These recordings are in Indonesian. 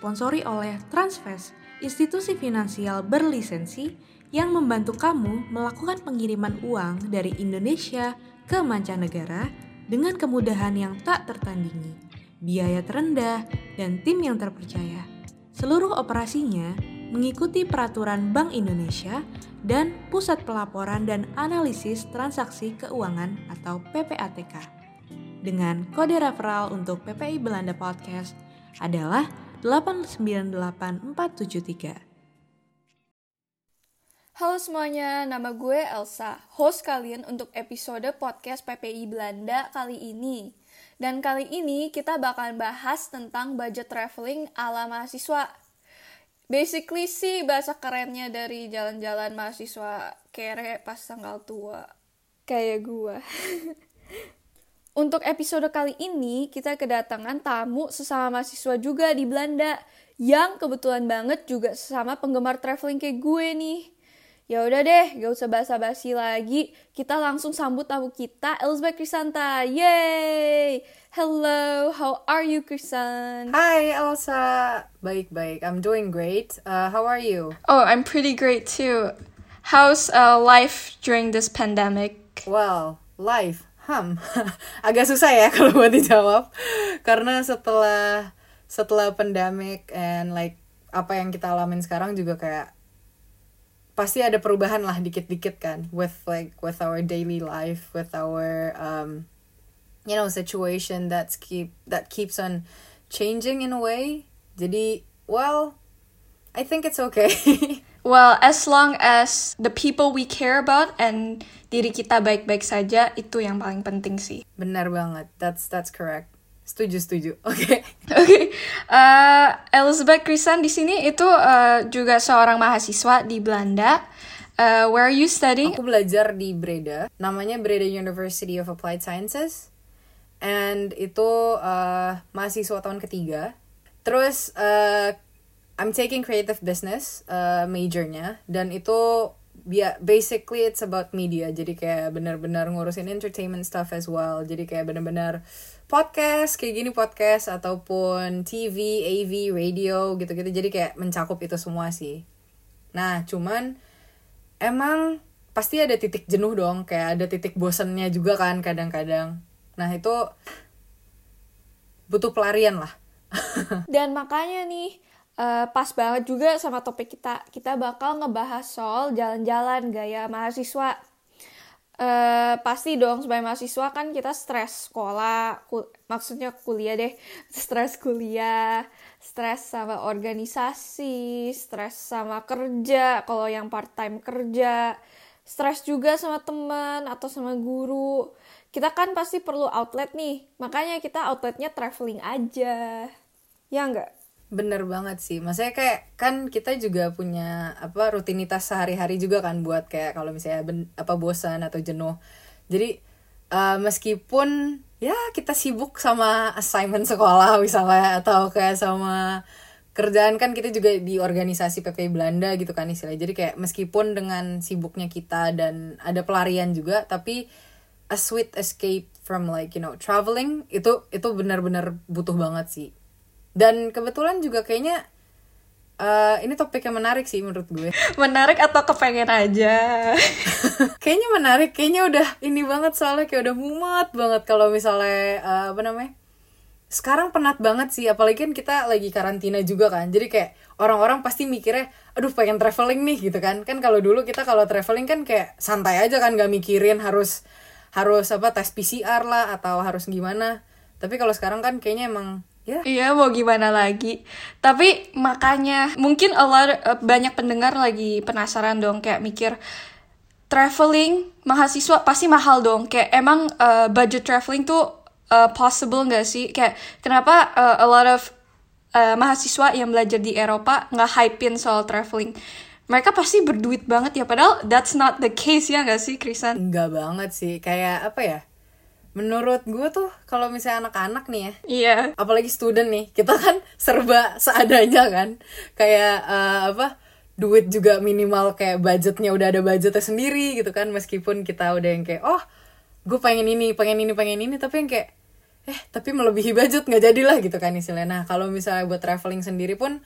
Disponsori oleh Transfest, institusi finansial berlisensi yang membantu kamu melakukan pengiriman uang dari Indonesia ke mancanegara dengan kemudahan yang tak tertandingi, biaya terendah, dan tim yang terpercaya. Seluruh operasinya mengikuti peraturan Bank Indonesia dan Pusat Pelaporan dan Analisis Transaksi Keuangan atau PPATK. Dengan kode referral untuk PPI Belanda Podcast adalah 898473. Halo semuanya, nama gue Elsa, host kalian untuk episode podcast PPI Belanda kali ini. Dan kali ini kita bakalan bahas tentang budget traveling ala mahasiswa. Basically sih bahasa kerennya dari jalan-jalan mahasiswa kere pas tanggal tua. Kayak gue. Untuk episode kali ini, kita kedatangan tamu sesama mahasiswa juga di Belanda yang kebetulan banget juga sesama penggemar traveling kayak gue nih. Ya udah deh, gak usah basa-basi lagi. Kita langsung sambut tamu kita, Elizabeth Krisanta. Yay! Hello, how are you, Krisan? Hi, Elsa. Baik-baik. I'm doing great. Uh, how are you? Oh, I'm pretty great too. How's uh, life during this pandemic? Well, life. Hmm. Agak susah ya kalau buat dijawab. Karena setelah setelah pandemic and like apa yang kita alamin sekarang juga kayak pasti ada perubahan lah dikit-dikit kan with like with our daily life with our um you know situation that's keep that keeps on changing in a way jadi well I think it's okay well as long as the people we care about and diri kita baik-baik saja itu yang paling penting sih benar banget that's that's correct Setuju, setuju. Oke. Okay. Oke. Okay. Uh, Elizabeth Krisan di sini itu uh, juga seorang mahasiswa di Belanda. Uh, where are you studying? Aku belajar di Breda. Namanya Breda University of Applied Sciences. And itu uh, mahasiswa tahun ketiga. Terus uh, I'm taking creative business uh, majornya. Dan itu ya basically it's about media. Jadi kayak benar-benar ngurusin entertainment stuff as well. Jadi kayak benar-benar podcast kayak gini podcast ataupun TV, AV, radio gitu-gitu jadi kayak mencakup itu semua sih. Nah cuman emang pasti ada titik jenuh dong kayak ada titik bosennya juga kan kadang-kadang. Nah itu butuh pelarian lah. Dan makanya nih uh, pas banget juga sama topik kita. Kita bakal ngebahas soal jalan-jalan gaya mahasiswa. Uh, pasti dong sebagai mahasiswa kan kita stres sekolah ku, maksudnya kuliah deh. Stres kuliah stres sama organisasi stres sama kerja kalau yang part time kerja. Stres juga sama teman atau sama guru. Kita kan pasti perlu outlet nih. Makanya kita outletnya traveling aja. Ya enggak Bener banget sih, maksudnya kayak kan kita juga punya apa rutinitas sehari-hari juga kan buat kayak kalau misalnya ben, apa bosan atau jenuh. Jadi uh, meskipun ya kita sibuk sama assignment sekolah misalnya atau kayak sama kerjaan kan kita juga di organisasi PPI Belanda gitu kan istilahnya. Jadi kayak meskipun dengan sibuknya kita dan ada pelarian juga tapi a sweet escape from like you know traveling itu itu benar-benar butuh banget sih dan kebetulan juga kayaknya uh, ini topik yang menarik sih menurut gue. Menarik atau kepengen aja? Kayaknya menarik kayaknya udah ini banget soalnya kayak udah mumet banget kalau misalnya uh, apa namanya sekarang penat banget sih apalagi kan kita lagi karantina juga kan. Jadi kayak orang-orang pasti mikirnya aduh pengen traveling nih gitu kan. Kan kalau dulu kita kalau traveling kan kayak santai aja kan gak mikirin harus harus apa tes PCR lah atau harus gimana. Tapi kalau sekarang kan kayaknya emang Yeah. Iya, mau gimana lagi. Tapi makanya mungkin a lot, uh, banyak pendengar lagi penasaran dong kayak mikir traveling mahasiswa pasti mahal dong. Kayak emang uh, budget traveling tuh uh, possible nggak sih? Kayak kenapa uh, a lot of uh, mahasiswa yang belajar di Eropa nggak hypein soal traveling? Mereka pasti berduit banget ya, padahal that's not the case ya nggak sih, Krisan? Enggak banget sih, kayak apa ya? Menurut gue tuh kalau misalnya anak-anak nih ya iya. yeah. apalagi student nih kita kan serba seadanya kan. Kayak uh, apa duit juga minimal kayak budgetnya udah ada budgetnya sendiri gitu kan. Meskipun kita udah yang kayak oh gue pengen ini pengen ini pengen ini tapi yang kayak eh tapi melebihi budget nggak jadilah gitu kan istilahnya. Nah kalau misalnya buat traveling sendiri pun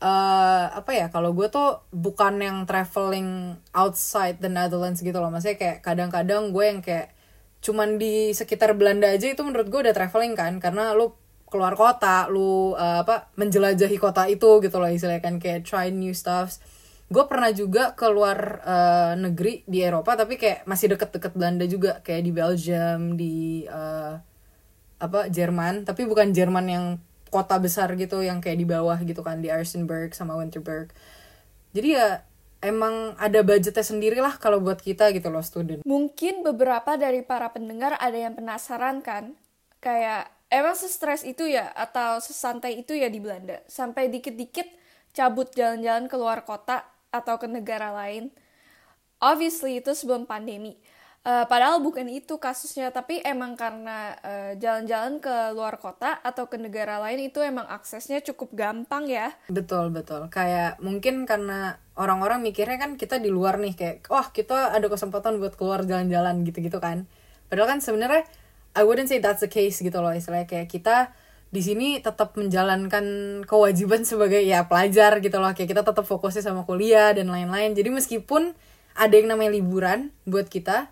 uh, apa ya kalau gue tuh bukan yang traveling outside the Netherlands gitu loh. Maksudnya kayak kadang-kadang gue yang kayak cuman di sekitar Belanda aja itu menurut gue udah traveling kan karena lu keluar kota lu uh, apa menjelajahi kota itu gitu loh istilahnya kan kayak try new stuffs. Gue pernah juga keluar uh, negeri di Eropa tapi kayak masih deket-deket Belanda juga kayak di Belgium di uh, apa Jerman tapi bukan Jerman yang kota besar gitu yang kayak di bawah gitu kan di Arsenburg sama Winterberg. Jadi ya emang ada budgetnya sendiri lah kalau buat kita gitu loh student. Mungkin beberapa dari para pendengar ada yang penasaran kan, kayak emang sestres itu ya atau sesantai itu ya di Belanda, sampai dikit-dikit cabut jalan-jalan ke luar kota atau ke negara lain. Obviously itu sebelum pandemi. Uh, padahal bukan itu kasusnya, tapi emang karena uh, jalan-jalan ke luar kota atau ke negara lain itu emang aksesnya cukup gampang ya. Betul betul. Kayak mungkin karena orang-orang mikirnya kan kita di luar nih kayak, wah kita ada kesempatan buat keluar jalan-jalan gitu-gitu kan. Padahal kan sebenarnya I wouldn't say that's the case gitu loh istilahnya kayak kita di sini tetap menjalankan kewajiban sebagai ya pelajar gitu loh kayak kita tetap fokusnya sama kuliah dan lain-lain jadi meskipun ada yang namanya liburan buat kita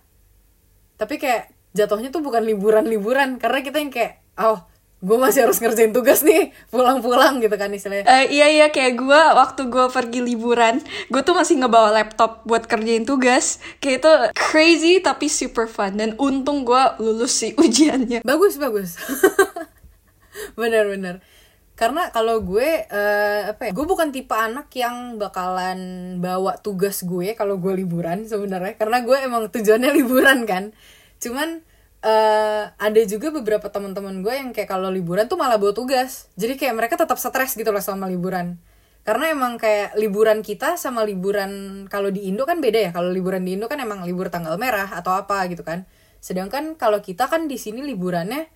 tapi kayak jatuhnya tuh bukan liburan-liburan karena kita yang kayak oh gue masih harus ngerjain tugas nih pulang-pulang gitu kan istilahnya. Uh, iya iya kayak gue waktu gue pergi liburan gue tuh masih ngebawa laptop buat kerjain tugas. Kayak itu crazy tapi super fun dan untung gue lulus sih ujiannya. Bagus bagus. Bener-bener karena kalau gue uh, apa ya gue bukan tipe anak yang bakalan bawa tugas gue kalau gue liburan sebenarnya. Karena gue emang tujuannya liburan kan. Cuman uh, ada juga beberapa teman-teman gue yang kayak kalau liburan tuh malah bawa tugas. Jadi kayak mereka tetap stres gitu loh selama liburan. Karena emang kayak liburan kita sama liburan kalau di Indo kan beda ya. Kalau liburan di Indo kan emang libur tanggal merah atau apa gitu kan. Sedangkan kalau kita kan di sini liburannya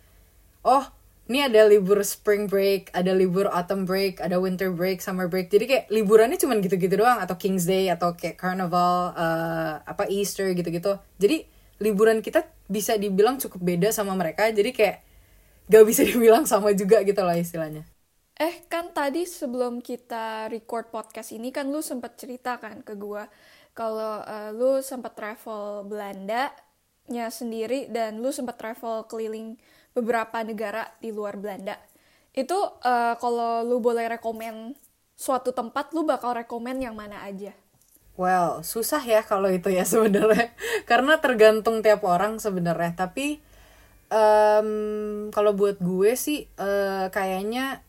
oh ini ada libur spring break, ada libur autumn break, ada winter break, summer break. Jadi kayak liburannya cuman gitu-gitu doang atau King's Day atau kayak Carnival, uh, apa Easter gitu-gitu. Jadi liburan kita bisa dibilang cukup beda sama mereka. Jadi kayak gak bisa dibilang sama juga gitu lah istilahnya. Eh kan tadi sebelum kita record podcast ini kan lu sempat cerita kan ke gua kalau uh, lu sempat travel Belanda nya sendiri dan lu sempat travel keliling beberapa negara di luar Belanda. Itu uh, kalau lu boleh rekomen suatu tempat, lu bakal rekomen yang mana aja? Well, susah ya kalau itu ya sebenarnya, karena tergantung tiap orang sebenarnya. Tapi um, kalau buat gue sih uh, kayaknya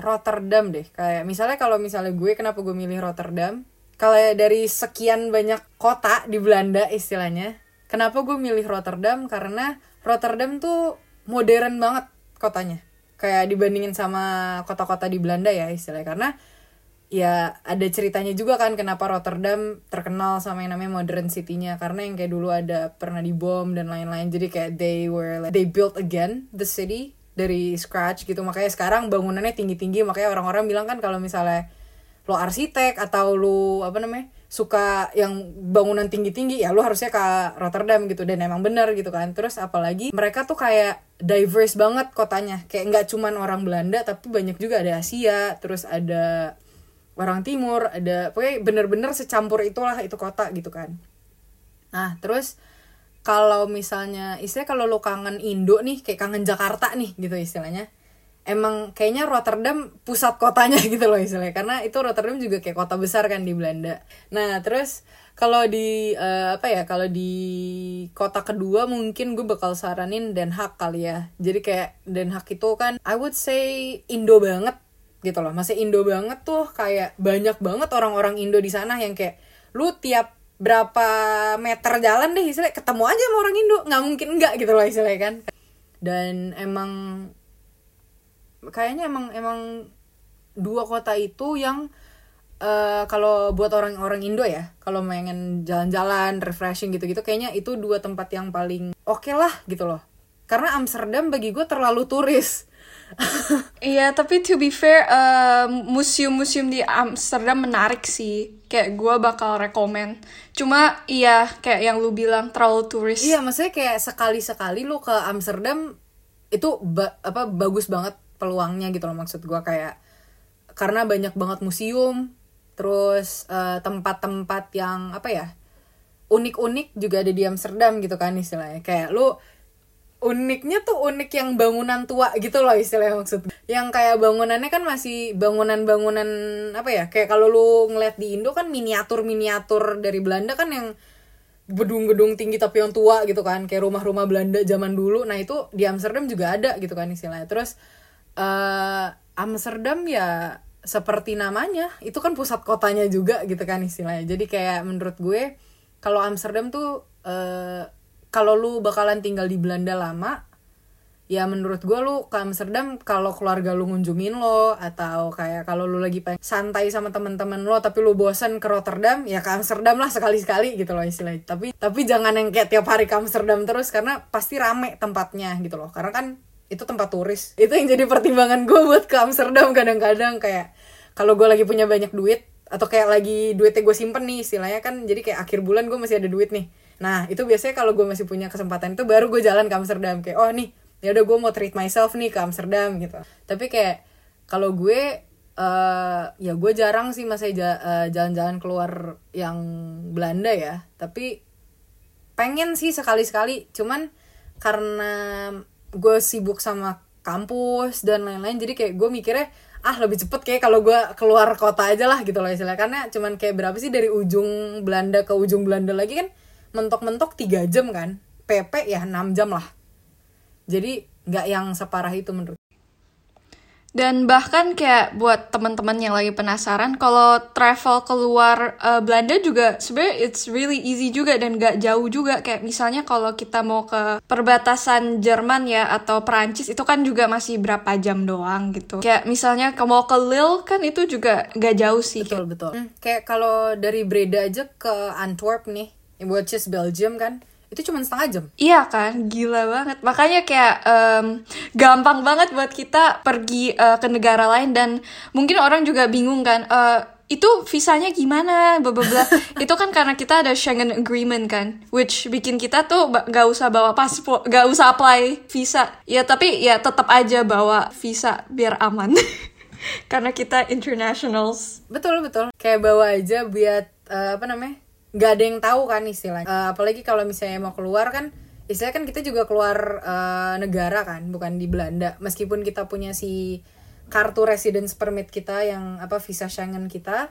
Rotterdam deh. Kayak misalnya kalau misalnya gue kenapa gue milih Rotterdam? Kalau dari sekian banyak kota di Belanda istilahnya, kenapa gue milih Rotterdam? Karena Rotterdam tuh modern banget kotanya. Kayak dibandingin sama kota-kota di Belanda ya istilahnya. Karena ya ada ceritanya juga kan kenapa Rotterdam terkenal sama yang namanya modern city-nya. Karena yang kayak dulu ada pernah dibom dan lain-lain. Jadi kayak they were like, they built again the city dari scratch gitu. Makanya sekarang bangunannya tinggi-tinggi. Makanya orang-orang bilang kan kalau misalnya lo arsitek atau lo apa namanya suka yang bangunan tinggi-tinggi ya lu harusnya ke Rotterdam gitu dan emang bener gitu kan. Terus apalagi mereka tuh kayak diverse banget kotanya. Kayak nggak cuman orang Belanda tapi banyak juga ada Asia terus ada orang Timur ada pokoknya bener-bener secampur itulah itu kota gitu kan. Nah terus kalau misalnya istilah kalau lo kangen Indo nih kayak kangen Jakarta nih gitu istilahnya emang kayaknya Rotterdam pusat kotanya gitu loh istilahnya. Karena itu Rotterdam juga kayak kota besar kan di Belanda. Nah terus kalau di uh, apa ya kalau di kota kedua mungkin gue bakal saranin Den Haag kali ya. Jadi kayak Den Haag itu kan I would say Indo banget gitu loh. Masih Indo banget tuh kayak banyak banget orang-orang Indo di sana yang kayak lu tiap berapa meter jalan deh istilahnya ketemu aja sama orang Indo. Nggak mungkin enggak gitu loh istilahnya kan. Dan emang kayaknya emang emang dua kota itu yang uh, kalau buat orang-orang Indo ya kalau pengen jalan-jalan refreshing gitu-gitu kayaknya itu dua tempat yang paling oke okay lah gitu loh. Karena Amsterdam bagi gue terlalu turis. Iya tapi to be fair uh, museum-museum di Amsterdam menarik sih. Kayak gue bakal rekomen. Cuma iya kayak yang lu bilang terlalu turis. Iya maksudnya kayak sekali-sekali lu ke Amsterdam itu ba apa bagus banget peluangnya gitu loh maksud gue kayak karena banyak banget museum terus eh, tempat-tempat yang apa ya unik-unik juga ada di Amsterdam gitu kan istilahnya. Kayak lu uniknya tuh unik yang bangunan tua gitu loh istilahnya maksud yang kayak bangunannya kan masih bangunan-bangunan apa ya kayak kalau lu ngeliat di Indo kan miniatur-miniatur dari Belanda kan yang gedung-gedung tinggi tapi yang tua gitu kan. Kayak rumah-rumah Belanda zaman dulu. Nah itu di Amsterdam juga ada gitu kan istilahnya. Terus eh Amsterdam ya seperti namanya. Itu kan pusat kotanya juga gitu kan istilahnya. Jadi kayak menurut gue kalau Amsterdam tuh eh kalau lu bakalan tinggal di Belanda lama ya menurut gue lu ke Amsterdam kalau keluarga lu ngunjungin lo atau kayak kalau lu lagi pengen santai sama teman-teman lo tapi lu bosan ke Rotterdam ya ke Amsterdam lah sekali-sekali gitu loh istilahnya. Tapi tapi jangan yang kayak tiap hari ke Amsterdam terus karena pasti rame tempatnya gitu loh. Karena kan itu tempat turis. Itu yang jadi pertimbangan gue buat ke Amsterdam kadang-kadang kayak kalau gue lagi punya banyak duit atau kayak lagi duitnya gue simpen nih istilahnya kan jadi kayak akhir bulan gue masih ada duit nih. Nah itu biasanya kalau gue masih punya kesempatan itu baru gue jalan ke Amsterdam. Kayak oh nih ya udah gue mau treat myself nih ke Amsterdam gitu. Tapi kayak kalau gue eh ya gue jarang sih masih eh, jalan-jalan keluar yang Belanda ya. Tapi pengen sih sekali-sekali. Cuman karena gue sibuk sama kampus dan lain-lain jadi kayak gue mikirnya ah lebih cepet kayak kalau gue keluar kota aja lah gitu loh istilahnya. Karena cuman kayak berapa sih dari ujung Belanda ke ujung Belanda lagi kan mentok-mentok 3 jam kan PP ya 6 jam lah. Jadi nggak yang separah itu menurut Dan bahkan kayak buat teman-teman yang lagi penasaran, kalau travel keluar eh, Belanda juga sebenarnya it's really easy juga dan gak jauh juga. Kayak misalnya kalau kita mau ke perbatasan Jerman ya atau Perancis itu kan juga masih berapa jam doang gitu. Kayak misalnya ke- mau ke Lille kan itu juga gak jauh sih. betul betul Hmm, kayak kalau dari Breda aja ke Antwerp nih which is Belgium kan itu cuma setengah jam Iya kan, gila banget. Makanya kayak em, gampang banget buat kita pergi eh, ke negara lain dan mungkin orang juga bingung kan. eh, itu visanya gimana? Bla bla bla. itu kan karena kita ada Schengen Agreement kan, which bikin kita tuh gak usah bawa paspor, gak usah apply visa. Ya tapi ya tetap aja bawa visa biar aman. karena kita internationals. betul betul kayak bawa aja biar eh, apa namanya nggak ada yang tahu kan istilahnya. Eh, apalagi kalau misalnya mau keluar kan istilahnya kan kita juga keluar eh, negara kan bukan di Belanda. Meskipun kita punya si kartu residence permit kita yang apa visa Schengen kita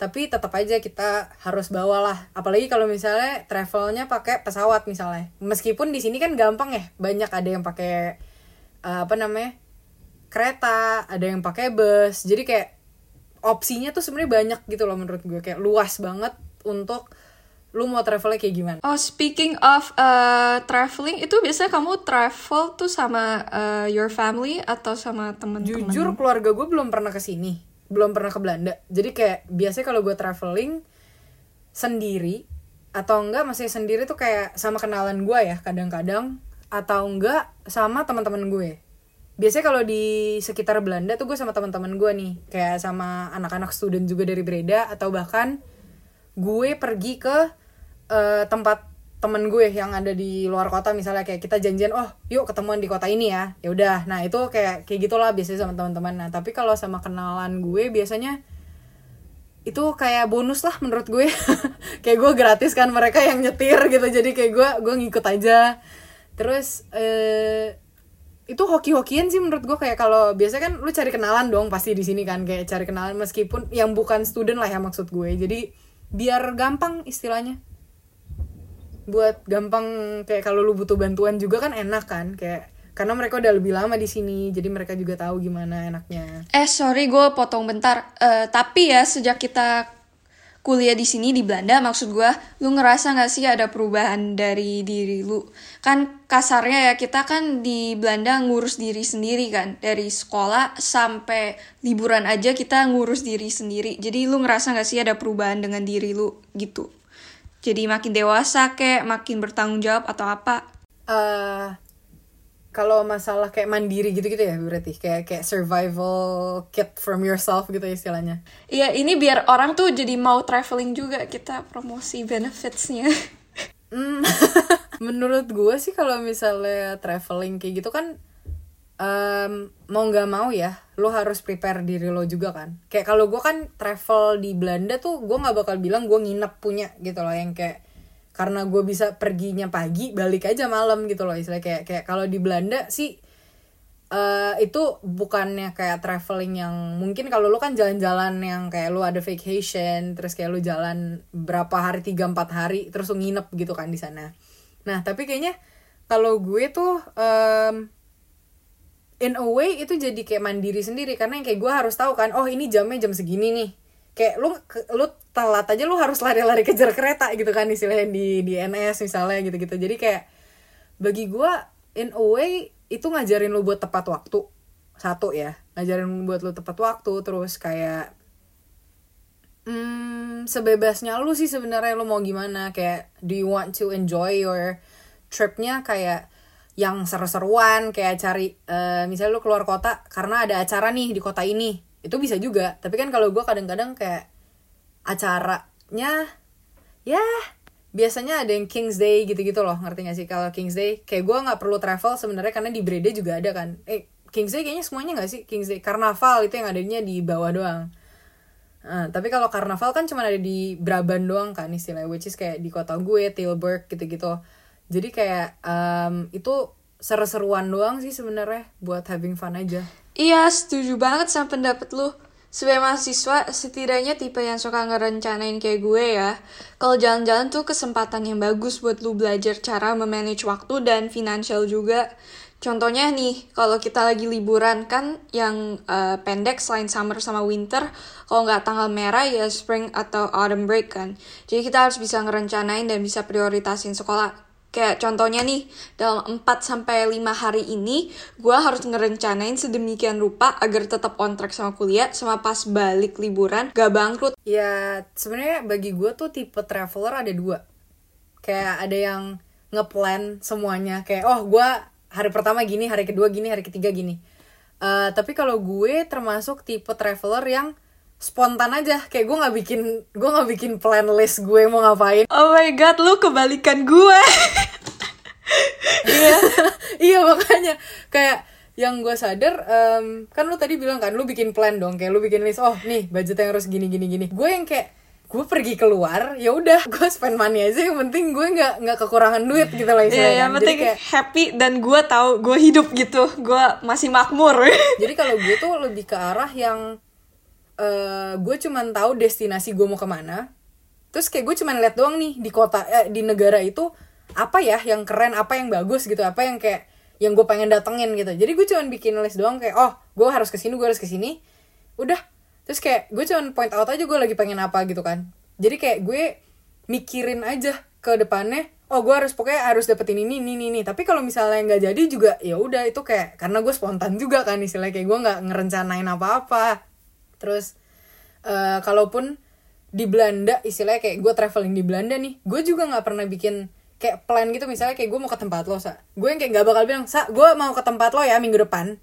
tapi tetap aja kita harus bawa lah. Apalagi kalau misalnya travelnya pakai pesawat misalnya. Meskipun di sini kan gampang ya banyak ada yang pakai eh, apa namanya kereta ada yang pakai bus. Jadi kayak opsinya tuh sebenarnya banyak gitu loh menurut gue. Kayak luas banget untuk lu mau travelnya kayak gimana? Oh, speaking of uh, traveling, itu biasanya kamu travel tuh sama uh, your family atau sama temen-temen? jujur keluarga gue belum pernah ke sini. Belum pernah ke Belanda. Jadi kayak biasanya kalau gue traveling sendiri atau enggak masih sendiri tuh kayak sama kenalan gue ya kadang-kadang atau enggak sama teman-teman gue. Biasanya kalau di sekitar Belanda tuh gue sama teman-teman gue nih. Kayak sama anak-anak student juga dari Breda atau bahkan gue pergi ke eh, tempat temen gue yang ada di luar kota misalnya kayak kita janjian oh yuk ketemuan di kota ini ya. Ya udah. Nah itu kayak kayak gitulah biasanya sama teman-teman. Nah tapi kalau sama kenalan gue biasanya itu kayak bonus lah menurut gue. Kayak gue gratis kan mereka yang nyetir gitu. Jadi kayak gue gue ngikut aja. Terus eh itu hoki-hokian sih menurut gue. Kayak kalau biasa kan lu cari kenalan dong pasti di sini kan. Kayak cari kenalan meskipun yang bukan student lah ya maksud gue. Jadi biar gampang istilahnya buat gampang kayak kalau lu butuh bantuan juga kan enak kan kayak karena mereka udah lebih lama di sini jadi mereka juga tahu gimana enaknya Eh, sorry gue potong bentar. Eh, tapi ya sejak kita kuliah di sini di Belanda, maksud gue, lu ngerasa gak sih ada perubahan dari diri lu? Kan kasarnya ya kita kan di Belanda ngurus diri sendiri kan, dari sekolah sampai liburan aja kita ngurus diri sendiri. Jadi lu ngerasa gak sih ada perubahan dengan diri lu gitu? Jadi makin dewasa kayak makin bertanggung jawab atau apa? eh kalau masalah kayak mandiri gitu-gitu ya berarti kayak kayak survival kit from yourself gitu ya istilahnya Iya, ini biar orang tuh jadi mau traveling juga kita promosi benefitsnya. Hmm, menurut gue sih kalau misalnya traveling kayak gitu kan um, mau nggak mau ya lo harus prepare diri lo juga kan kayak kalau gue kan travel di Belanda tuh gue nggak bakal bilang gue nginep punya gitu loh yang kayak karena gue bisa perginya pagi balik aja malam gitu loh. Istilahnya kayak kayak kalau di Belanda sih uh, itu bukannya kayak traveling yang mungkin kalau lo kan jalan-jalan yang kayak lo ada vacation terus kayak lo jalan berapa hari tiga empat hari terus lo nginep gitu kan di sana. Nah tapi kayaknya kalau gue tuh um, in a way itu jadi kayak mandiri sendiri. Karena yang kayak gue harus tahu kan oh ini jamnya jam segini nih kayak lu lu telat aja lu harus lari-lari kejar kereta gitu kan istilahnya di di NS misalnya gitu-gitu. Jadi kayak bagi gue in a way itu ngajarin lu buat tepat waktu. Satu ya ngajarin buat lu tepat waktu terus kayak hmm, sebebasnya lu sih sebenarnya lu mau gimana? Kayak do you want to enjoy your tripnya? Kayak yang seru-seruan kayak cari uh, misalnya lu keluar kota karena ada acara nih di kota ini itu bisa juga. Tapi kan kalau gue kadang-kadang kayak acaranya ya biasanya ada yang King's Day gitu-gitu loh. Ngerti gak sih? Kalau King's Day kayak gue nggak perlu travel sebenarnya karena di Breda juga ada kan. Eh King's Day kayaknya semuanya nggak sih? King's Day Karnaval itu yang adanya di bawah doang. Nah, tapi kalau karnaval kan cuma ada di Brabant doang kan istilahnya which is kayak di kota gue Tilburg gitu-gitu. Jadi kayak um, itu seru-seruan doang sih sebenarnya buat having fun aja iya setuju banget sama pendapat lu sebagai mahasiswa setidaknya tipe yang suka ngerencanain kayak gue ya kalau jalan-jalan tuh kesempatan yang bagus buat lu belajar cara memanage waktu dan financial juga Contohnya nih, kalau kita lagi liburan kan yang uh, pendek selain summer sama winter, kalau nggak tanggal merah ya spring atau autumn break kan. Jadi kita harus bisa ngerencanain dan bisa prioritasin sekolah. Kayak contohnya nih, dalam 4 sampai 5 hari ini, gue harus ngerencanain sedemikian rupa agar tetap on track sama kuliah, sama pas balik liburan gak bangkrut. Ya, sebenarnya bagi gue tuh tipe traveler ada dua. Kayak ada yang ngeplan semuanya, kayak oh gue hari pertama gini, hari kedua gini, hari ketiga gini. Uh, tapi kalau gue termasuk tipe traveler yang spontan aja kayak gue nggak bikin gue nggak bikin plan list gue mau ngapain oh my god lu kebalikan gue iya. Iya makanya. Kayak yang gue sadar um, kan lu tadi bilang kan lu bikin plan dong. Kayak lu bikin list oh nih budgetnya harus gini gini gini. Gue yang kayak gue pergi keluar ya udah gue spend money aja. Yang penting gue nggak nggak kekurangan duit gitu lah istilahnya. Yeah, yang penting kayak, happy dan gue tahu gue hidup gitu. Gue masih makmur. Jadi kalau gue tuh lebih ke arah yang uh, gue cuman tahu destinasi gue mau ke mana. Terus kayak gue cuman lihat doang nih di kota eh, di negara itu apa ya yang keren apa yang bagus gitu apa yang kayak yang gue pengen datengin gitu. Jadi gue cuman bikin list doang kayak oh gue harus ke sini gue harus ke sini udah. Terus kayak gue cuman point out aja gue lagi pengen apa gitu kan. Jadi kayak gue mikirin aja ke depannya oh gue harus pokoknya harus dapetin ini ini ini, ini. tapi kalau misalnya nggak jadi juga ya udah itu kayak karena gue spontan juga kan istilahnya kayak gue nggak ngerencanain apa-apa. Terus uh, kalaupun di Belanda istilahnya kayak gue traveling di Belanda nih gue juga nggak pernah bikin kayak plan gitu misalnya kayak gue mau ke tempat lo sa. Gue yang kayak nggak bakal bilang sa gue mau ke tempat lo ya minggu depan.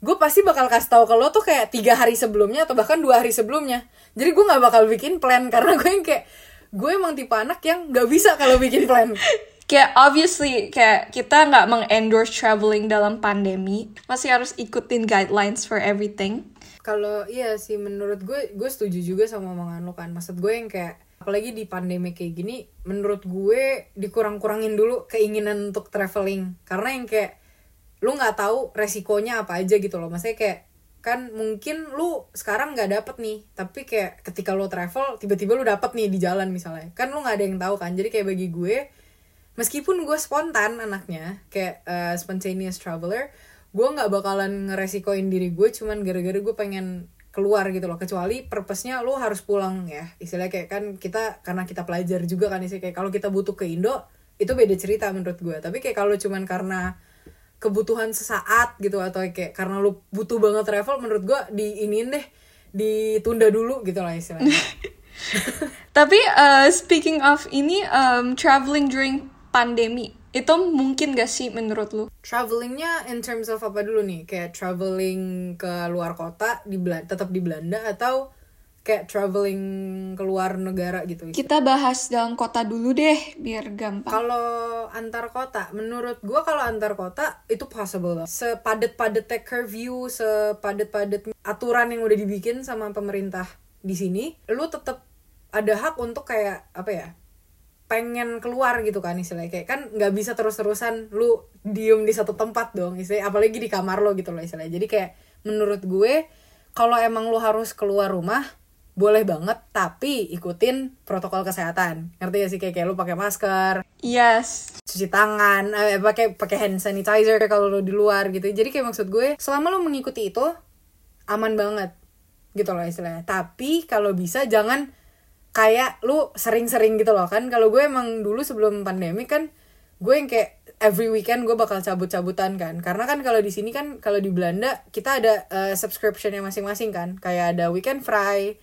Gue pasti bakal kasih tahu ke lo tuh kayak tiga hari sebelumnya atau bahkan dua hari sebelumnya. Jadi gue nggak bakal bikin plan karena gue yang kayak gue emang tipe anak yang nggak bisa kalau bikin plan. Kayak obviously kayak kita nggak mengendorse traveling dalam pandemi. Masih harus ikutin guidelines for everything. Kalau iya sih menurut gue gue setuju juga sama omongan lo kan. Maksud gue yang kayak apalagi di pandemi kayak gini menurut gue dikurang-kurangin dulu keinginan untuk traveling. Karena yang kayak lu nggak tahu resikonya apa aja gitu loh. Maksudnya kayak kan mungkin lu sekarang nggak dapet nih tapi kayak ketika lu travel tiba-tiba lu dapet nih di jalan misalnya. Kan lu nggak ada yang tahu kan. Jadi kayak bagi gue meskipun gue spontan anaknya kayak uh, spontaneous traveler gue nggak bakalan ngeresikoin diri gue cuman gara-gara gue pengen keluar gitu loh. Kecuali purpose-nya lo harus pulang ya. Istilahnya kayak kan kita karena kita pelajar juga kan sih kayak kalau kita butuh ke Indo itu beda cerita menurut gue tapi kayak kalau cuman karena kebutuhan sesaat gitu atau kayak karena lo butuh banget travel menurut gue di ini deh ditunda dulu gitu lah istilahnya. Tapi uh, speaking of ini um, traveling during pandemi itu mungkin gak sih menurut lu? Travelingnya in terms of apa dulu nih? Kayak traveling ke luar kota di Belanda, tetap di Belanda atau kayak traveling keluar negara gitu Kita bahas dalam kota dulu deh, biar gampang. kalau antar kota menurut gua kalau antar kota itu possible loh sepadet padet curfew sepadet padet aturan yang udah dibikin sama pemerintah di sini lu tetap ada hak untuk kayak apa ya pengen keluar gitu kan istilahnya. Kayak kan nggak bisa terus terusan lu diem di satu tempat dong istilahnya apalagi di kamar lo gitu loh istilahnya. Jadi kayak menurut gue kalau emang lu harus keluar rumah boleh banget tapi ikutin protokol kesehatan. Ngerti gak sih? Kayak, kayak lu pakai masker Yes. cuci tangan eh, pakai pakai hand sanitizer kalau lu di luar gitu. Jadi kayak maksud gue selama lu mengikuti itu aman banget gitu loh istilahnya. Tapi kalau bisa jangan kayak lu sering-sering gitu loh kan? Kalau gue emang dulu sebelum pandemi kan gue yang kayak every weekend gue bakal cabut-cabutan kan. Karena kan kalau di sini kan kalau di Belanda kita ada uh, subscriptionnya masing-masing kan. Kayak ada weekend fry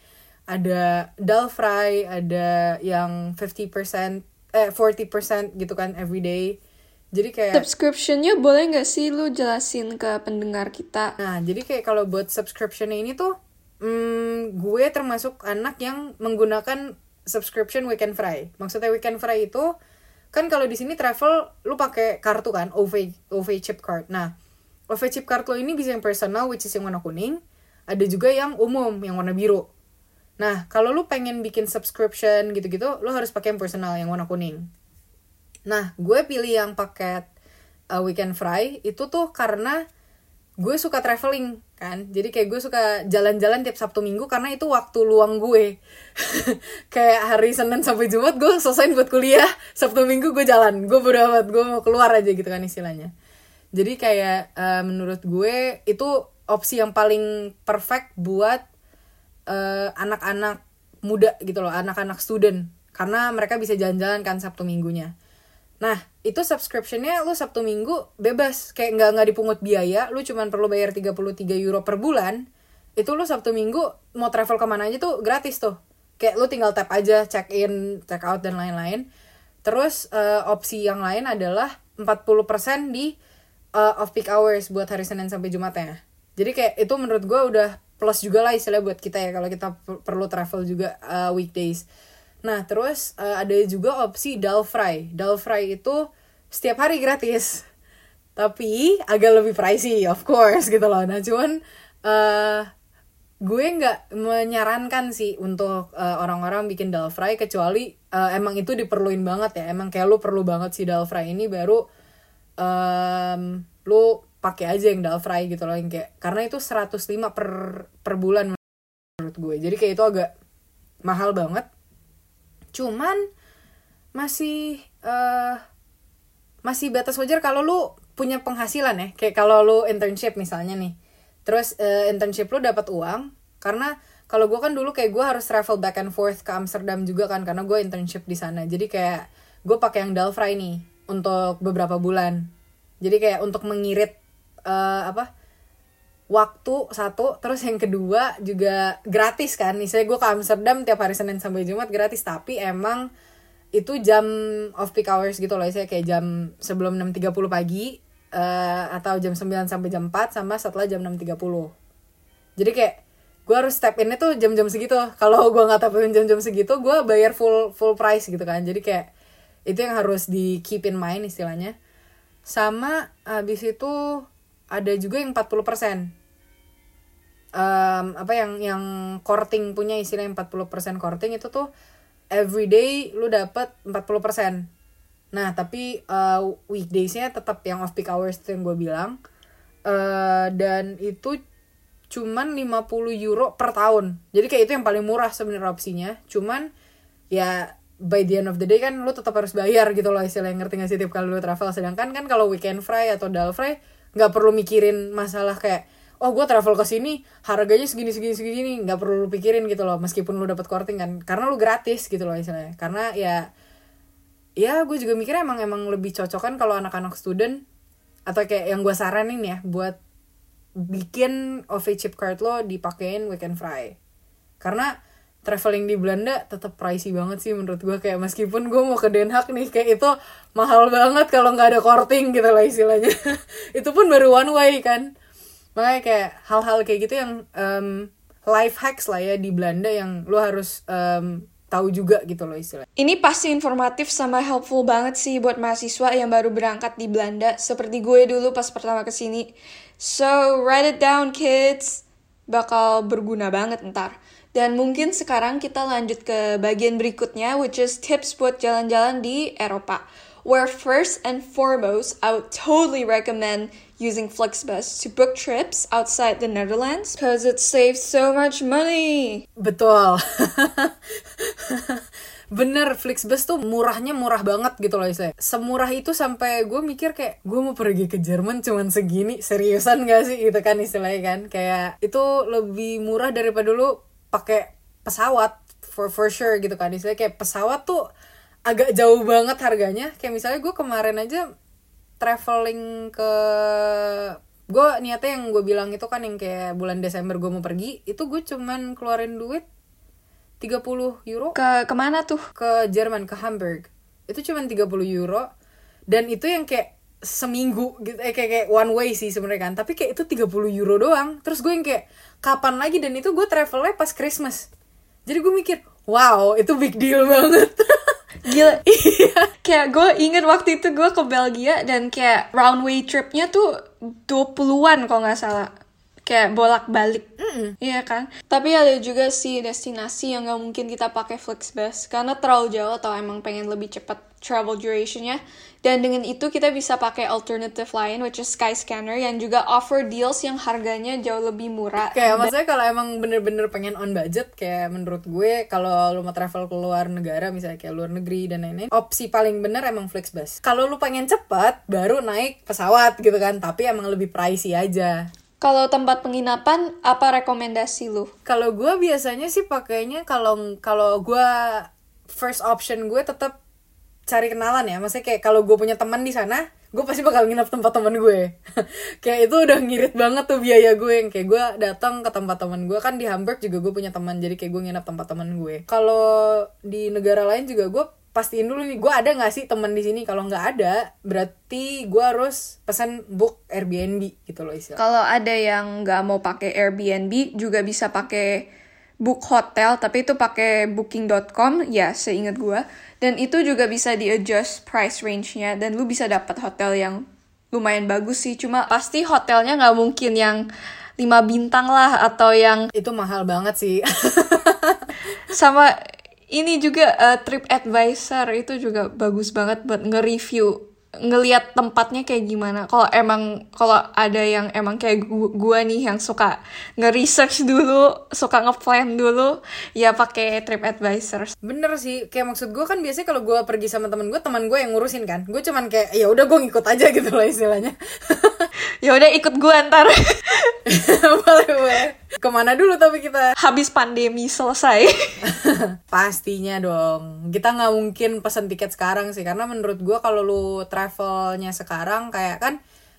ada dull fry ada yang 50% eh 40% gitu kan every day. Jadi kayak Subscriptionnya boleh nggak sih lu jelasin ke pendengar kita? Nah, jadi kayak kalau buat subscription ini tuh, hmm, gue termasuk anak yang menggunakan subscription weekend fry. Maksudnya weekend fry itu kan kalau di sini travel lu pakai kartu kan, OV OV chip card. Nah, OV chip card lo ini bisa yang personal which is yang warna kuning, ada juga yang umum yang warna biru. Nah, kalau lu pengen bikin subscription gitu-gitu, lu harus pakai yang personal yang warna kuning. Nah, gue pilih yang paket uh, weekend fry itu tuh karena gue suka traveling kan. Jadi kayak gue suka jalan-jalan tiap Sabtu Minggu karena itu waktu luang gue. kayak hari Senin sampai Jumat gue selesai buat kuliah, Sabtu Minggu gue jalan. Gue bodo gue mau keluar aja gitu kan istilahnya. Jadi kayak uh, menurut gue itu opsi yang paling perfect buat uh, anak-anak muda gitu loh, anak-anak student. Karena mereka bisa jalan-jalan kan Sabtu Minggunya. Nah, itu subscriptionnya lu Sabtu Minggu bebas. Kayak nggak nggak dipungut biaya, lu cuman perlu bayar 33 euro per bulan. Itu lu Sabtu Minggu mau travel ke mana aja tuh gratis tuh. Kayak lu tinggal tap aja, check in, check out, dan lain-lain. Terus uh, opsi yang lain adalah 40% di uh, off peak hours buat hari Senin sampai Jumatnya. Jadi kayak itu menurut gue udah plus juga lah istilah buat kita ya kalau kita perlu travel juga uh, weekdays. Nah, terus uh, ada juga opsi dull fry. Dull fry itu setiap hari gratis. Tapi agak lebih pricey, of course gitu loh. Nah, cuman uh, gue nggak menyarankan sih untuk uh, orang-orang bikin dull fry kecuali uh, emang itu diperluin banget ya. Emang kayak lu perlu banget si dull fry ini baru um, lu pakai aja yang dull fry gitu loh yang kayak karena itu 105 per per bulan menurut gue. Jadi kayak itu agak mahal banget cuman masih uh, masih batas wajar kalau lu punya penghasilan ya. Kayak kalau lu internship misalnya nih. Terus uh, internship lu dapat uang karena kalau gue kan dulu kayak gue harus travel back and forth ke Amsterdam juga kan karena gue internship di sana. Jadi kayak gue pakai yang Dalfry nih untuk beberapa bulan. Jadi kayak untuk mengirit uh, apa waktu satu terus yang kedua juga gratis kan. Misalnya gue ke Amsterdam tiap hari Senin sampai Jumat gratis tapi emang itu jam off peak hours gitu loh. Saya kayak jam sebelum 6.30 pagi uh, atau jam 9 sampai jam 4 sama setelah jam 6.30 jadi kayak gue harus step in tuh jam-jam segitu. Kalau gue nggak in jam-jam segitu gue bayar full full price gitu kan. Jadi kayak itu yang harus di keep in mind istilahnya. Sama habis itu ada juga yang 40% um, apa yang yang korting punya istilah 40% korting itu tuh everyday lu dapat 40%. Nah, tapi uh, weekdaysnya tetap yang off peak hours itu yang gue bilang. Uh, dan itu cuman 50 euro per tahun. Jadi kayak itu yang paling murah sebenarnya opsinya. Cuman ya by the end of the day kan lu tetap harus bayar gitu loh istilahnya ngerti gak sih tiap kali lu travel. Sedangkan kan kalau weekend fry atau dull fry nggak perlu mikirin masalah kayak oh gue travel ke sini harganya segini segini segini nggak perlu lu pikirin gitu loh meskipun lu dapat korting kan. Karena lu gratis gitu loh istilahnya. Karena ya ya gue juga mikirnya emang emang lebih cocok kan kalau anak-anak student atau kayak yang gue saranin ya buat bikin OV chip card lo dipakein weekend fry. Karena traveling di Belanda tetap pricey banget sih menurut gue kayak meskipun gue mau ke Den Haag nih kayak itu mahal banget kalau nggak ada korting gitu lah istilahnya. Itu pun baru one way kan makanya kayak hal-hal kayak gitu yang um, life hacks lah ya di Belanda yang lo harus um, tahu juga gitu loh istilahnya. Ini pasti informatif sama helpful banget sih buat mahasiswa yang baru berangkat di Belanda seperti gue dulu pas pertama ke sini. So write it down kids, bakal berguna banget ntar. Dan mungkin sekarang kita lanjut ke bagian berikutnya, which is tips buat jalan-jalan di Eropa. Where first and foremost, I would totally recommend using Flixbus to book trips outside the Netherlands because it saves so much money. Betul. Bener, Flixbus tuh murahnya murah banget gitu loh saya. Semurah itu sampai gue mikir kayak gue mau pergi ke Jerman cuman segini, seriusan gak sih gitu kan istilahnya kan. Kayak itu lebih murah daripada dulu pakai pesawat for for sure gitu kan istilahnya kayak pesawat tuh agak jauh banget harganya. Kayak misalnya gue kemarin aja traveling ke gue niatnya yang gue bilang itu kan yang kayak bulan Desember gue mau pergi itu gue cuman keluarin duit 30 euro. Ke ke mana tuh? ke Jerman ke Hamburg. Itu cuman 30 euro. Dan itu yang kayak seminggu gitu eh, kayak, kayak one way sih sebenarnya kan. Tapi kayak itu 30 euro doang. Terus gue yang kayak kapan lagi? Dan itu gue travelnya pas Christmas. Jadi gue mikir wow itu big deal banget Gila. kayak gue inget waktu itu gue ke Belgia dan kayak roundway tripnya tuh 20-an kalau nggak salah. Kayak bolak-balik. Iya kan? Tapi ada juga sih destinasi yang nggak mungkin kita pakai Flixbus karena terlalu jauh atau emang pengen lebih cepat travel durationnya. Dan dengan itu kita bisa pakai alternative lain which is Skyscanner yang juga offer deals yang harganya jauh lebih murah. kayak maksudnya kalau emang bener-bener pengen on budget kayak menurut gue kalau lu mau travel ke luar negara misalnya kayak luar negeri dan lain-lain opsi paling bener emang Flixbus kalau lu pengen cepet baru naik pesawat gitu kan tapi emang lebih pricey aja Kalau tempat penginapan, apa rekomendasi lu? kalau gue biasanya sih pakainya kalau kalau gue first option gue tetap cari kenalan ya. Maksudnya kayak kalau gue punya teman di sana gue pasti bakal nginep tempat teman gue kayak itu udah ngirit banget tuh biaya gue yang kayak gue datang ke tempat teman gue kan di Hamburg juga gue punya teman jadi kayak gue nginep tempat teman gue kalau di negara lain juga gue pastiin dulu nih gue ada nggak sih teman di sini? Kalau nggak ada berarti gue harus pesan book Airbnb gitu loh istilah Kalau ada yang nggak mau pakai Airbnb juga bisa pakai book hotel tapi itu pakai booking.com ya seingat gua. Dan itu juga bisa di adjust price range-nya dan lu bisa dapat hotel yang lumayan bagus sih. Cuma pasti hotelnya nggak mungkin yang 5 bintang lah atau yang itu mahal banget sih. Sama ini juga eh, trip advisor itu juga bagus banget buat nge-review ngelihat tempatnya kayak gimana kalau emang kalau ada yang emang kayak gu- gua nih yang suka nge-research dulu suka nge-plan dulu ya pakai trip advisor Bener sih, kayak maksud gue kan biasanya kalau gue pergi sama temen gue, teman gue yang ngurusin kan. Gue cuman kayak ya udah gue ngikut aja gitu loh istilahnya. ya udah ikut gua ntar boleh boleh. Ke mana dulu tapi kita? habis pandemi selesai Pastinya dong. Kita nggak mungkin pesen tiket sekarang sih, karena menurut gue kalau lu travelnya sekarang kayak kan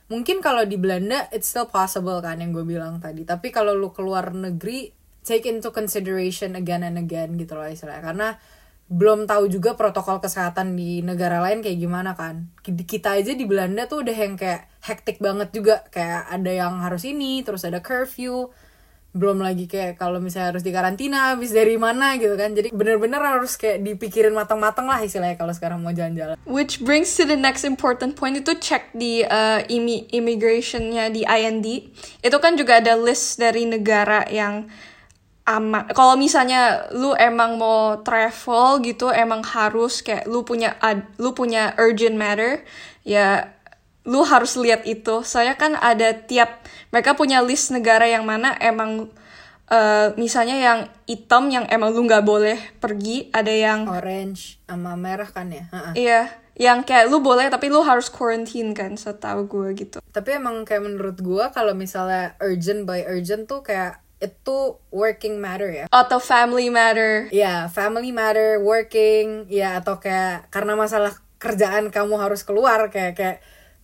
mungkin kalau di Belanda it's still possible kan yang gue bilang tadi. Tapi kalau lu keluar negeri take into consideration again and again gitu loh istilahnya. Karena belum tahu juga protokol kesehatan di negara lain kayak gimana kan. Kita aja di Belanda tuh udah yang kayak hektik banget juga. Kayak ada yang harus ini, terus ada curfew. Belum lagi kayak kalau misalnya harus di karantina, habis dari mana gitu kan. Jadi bener-bener harus kayak dipikirin matang-matang lah istilahnya kalau sekarang mau jalan-jalan. Which brings to the next important point itu cek di uh, imi- immigrationnya di IND. Itu kan juga ada list dari negara yang aman. Kalau misalnya lu emang mau travel gitu, emang harus kayak lu punya lu punya urgent matter, ya lu harus lihat itu. Soalnya kan ada tiap mereka punya list negara yang mana emang uh, misalnya yang hitam yang emang lu nggak boleh pergi, ada yang Orange sama merah kan ya. Ha-ha. Iya, yang kayak lu boleh tapi lu harus quarantine kan setahu gue gitu. Tapi emang kayak menurut gua kalau misalnya urgent by urgent tuh kayak itu working matter ya. Atau family matter. Ya, family matter, working, ya atau kayak karena masalah kerjaan kamu harus keluar kayak kayak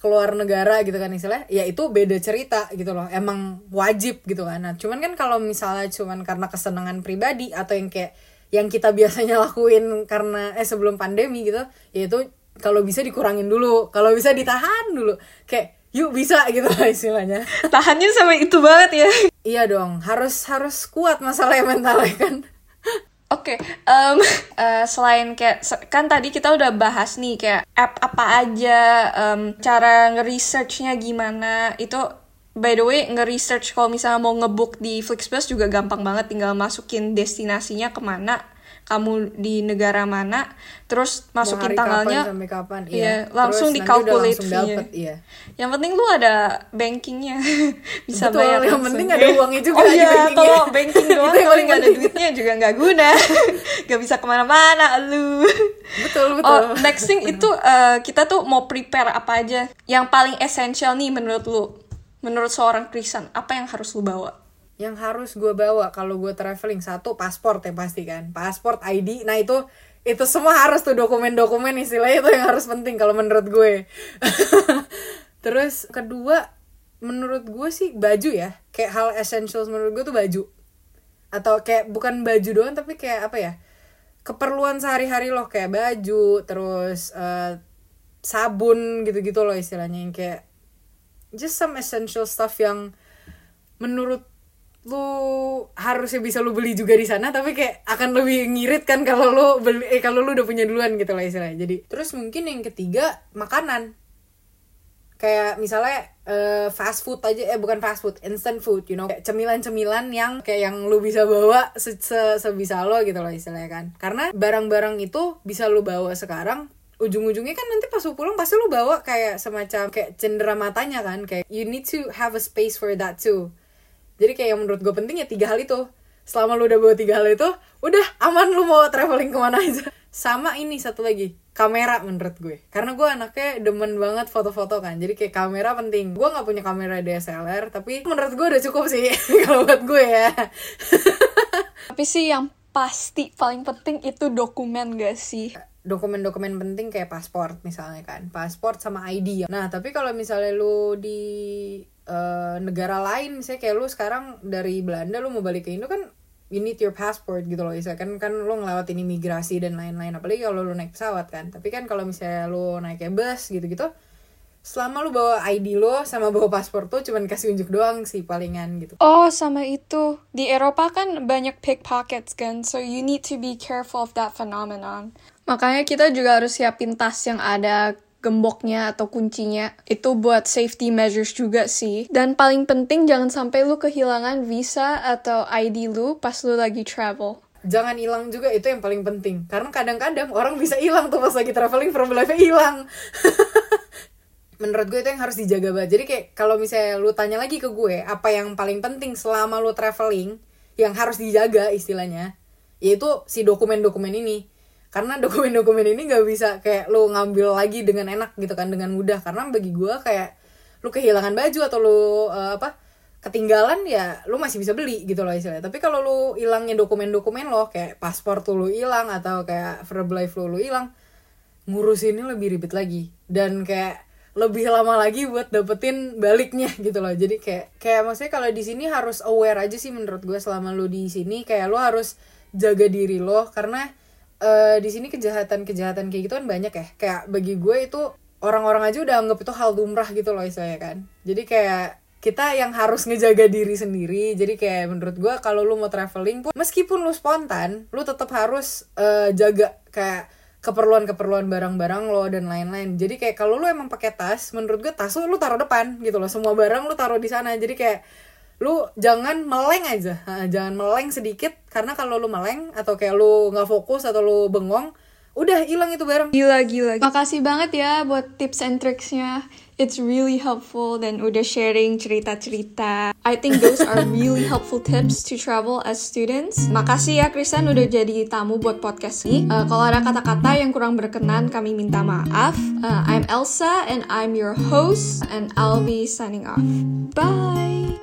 keluar negara gitu kan istilah ya itu beda cerita gitu loh emang wajib gitu kan. Nah cuman kan kalau misalnya cuman karena kesenangan pribadi atau yang kayak yang kita biasanya lakuin karena eh sebelum pandemi gitu ya itu kalau bisa dikurangin dulu kalau bisa ditahan dulu. Kayak yuk bisa gitu lah istilahnya. Tahannya sampai itu banget ya. iya dong harus harus kuat masalah mentalnya kan Oke, em, eh, selain kayak kan tadi kita udah bahas nih kayak app apa aja, em, cara nge-researchnya gimana, itu by the way nge-research kalau misalnya mau ngebook di Flixbus juga gampang banget, tinggal masukin destinasinya ke mana, kamu di negara mana, terus masukin tanggalnya, kapan sampai kapan. Iya, langsung Terus dikalkulate langsung fee-nya. dapet, iya. Yang penting lu ada bankingnya, bisa Betul, bayar yang langsung. penting ada uangnya juga Oh di iya, kalau banking doang, kalau nggak ada duitnya juga nggak guna, nggak bisa ke mana-mana lu. betul betul. Oh, next thing itu eh, kita tuh mau prepare apa aja. Yang paling essential nih menurut lu, menurut seorang Krisan, apa yang harus lu bawa? yang harus gue bawa kalau gue traveling satu paspor yang pasti kan. Paspor ID nah itu itu semua harus tuh dokumen-dokumen istilahnya itu yang harus penting kalau menurut gue. Terus kedua menurut gue sih baju ya. Kayak hal essentials menurut gue tuh baju. Atau kayak bukan baju doang tapi kayak apa ya? Keperluan sehari-hari loh. Kayak baju terus eh, sabun gitu-gitu loh istilahnya. Yang kayak just some essential stuff yang menurut lu harusnya bisa lu beli juga di sana tapi kayak akan lebih ngirit kan kalau lu beli eh kalau lu udah punya duluan gitu lah istilahnya. Jadi terus mungkin yang ketiga makanan. Kayak misalnya eh, fast food aja eh bukan fast food instant food you know. Cemilan-cemilan yang kayak yang lu bisa bawa se se- sebisa lo gitu loh istilahnya kan. Karena barang-barang itu bisa lu bawa sekarang ujung-ujungnya kan nanti pas lu pulang pasti lu bawa kayak semacam kayak cendera matanya kan kayak you need to have a space for that too. Jadi kayak yang menurut gue penting ya tiga hal itu. Selama lu udah bawa tiga hal itu udah aman lu mau traveling ke mana aja. Sama ini satu lagi kamera menurut gue. Karena gue anaknya demen banget foto-foto kan jadi kayak kamera penting. Gue nggak punya kamera DSLR tapi menurut gue udah cukup sih kalau buat gue ya. Tapi sih yang pasti paling penting itu dokumen gak sih? Dokumen-dokumen penting kayak paspor misalnya kan paspor sama ID nah tapi kalau misalnya lu di eh, negara lain misalnya kayak lu sekarang dari Belanda lu mau balik ke Indo kan you need your passport gitu loh Isa. kan kan lu ngelewatin imigrasi dan lain-lain apalagi kalau lu naik pesawat kan tapi kan kalau misalnya lu naik bus gitu-gitu selama lu bawa ID lo sama bawa paspor tuh cuman kasih unjuk doang sih palingan gitu Oh, sama itu. Di Eropa kan banyak pickpockets kan, so you need to be careful of that phenomenon. Makanya kita juga harus siapin tas yang ada gemboknya atau kuncinya. Itu buat safety measures juga sih. Dan paling penting jangan sampai lu kehilangan visa atau ID lu pas lu lagi travel. jangan hilang juga itu yang paling penting karena kadang-kadang orang bisa hilang tuh pas lagi traveling from life hilang menurut gue itu yang harus dijaga banget jadi kayak kalau misalnya lu tanya lagi ke gue apa yang paling penting selama lu traveling yang harus dijaga istilahnya yaitu si dokumen-dokumen ini karena dokumen-dokumen ini gak bisa kayak lu ngambil lagi dengan enak gitu kan dengan mudah. Karena bagi gue kayak lu kehilangan baju atau lu eh, apa ketinggalan ya lu masih bisa beli gitu loh istilahnya. Tapi kalau lu hilangnya dokumen-dokumen lo kayak paspor tuh lu hilang atau kayak verb life lu lu hilang ngurusinnya lebih ribet lagi. Dan kayak lebih lama lagi buat dapetin baliknya gitu loh. Jadi kayak kayak maksudnya kalau di sini harus aware aja sih menurut gue selama lu di sini. Kayak lu harus jaga diri lo karena eh, di sini kejahatan-kejahatan kayak gitu kan banyak ya. Kayak bagi gue itu orang-orang aja udah anggap itu hal lumrah gitu loh saya kan. Jadi kayak kita yang harus ngejaga diri sendiri. Jadi kayak menurut gue kalau lu mau traveling pun meskipun lu spontan lu tetap harus eh, jaga kayak keperluan-keperluan barang-barang lo dan lain-lain. Jadi kayak kalau lu emang pakai tas menurut gue tas lu lu taruh depan gitu loh. Semua barang lu taruh di sana. Jadi kayak lu jangan meleng aja jangan meleng sedikit karena kalau lu meleng atau kayak lu nggak fokus atau lu bengong udah hilang itu barang Gila, gila. Makasih banget ya buat tips and tricksnya. It's really helpful dan udah sharing cerita-cerita. I think those are really helpful tips to travel as students. Makasih ya Kristen udah jadi tamu buat podcast ini. Uh, kalau ada kata-kata yang kurang berkenan kami minta maaf. Uh, I'm Elsa and I'm your host and I'll be signing off. Bye.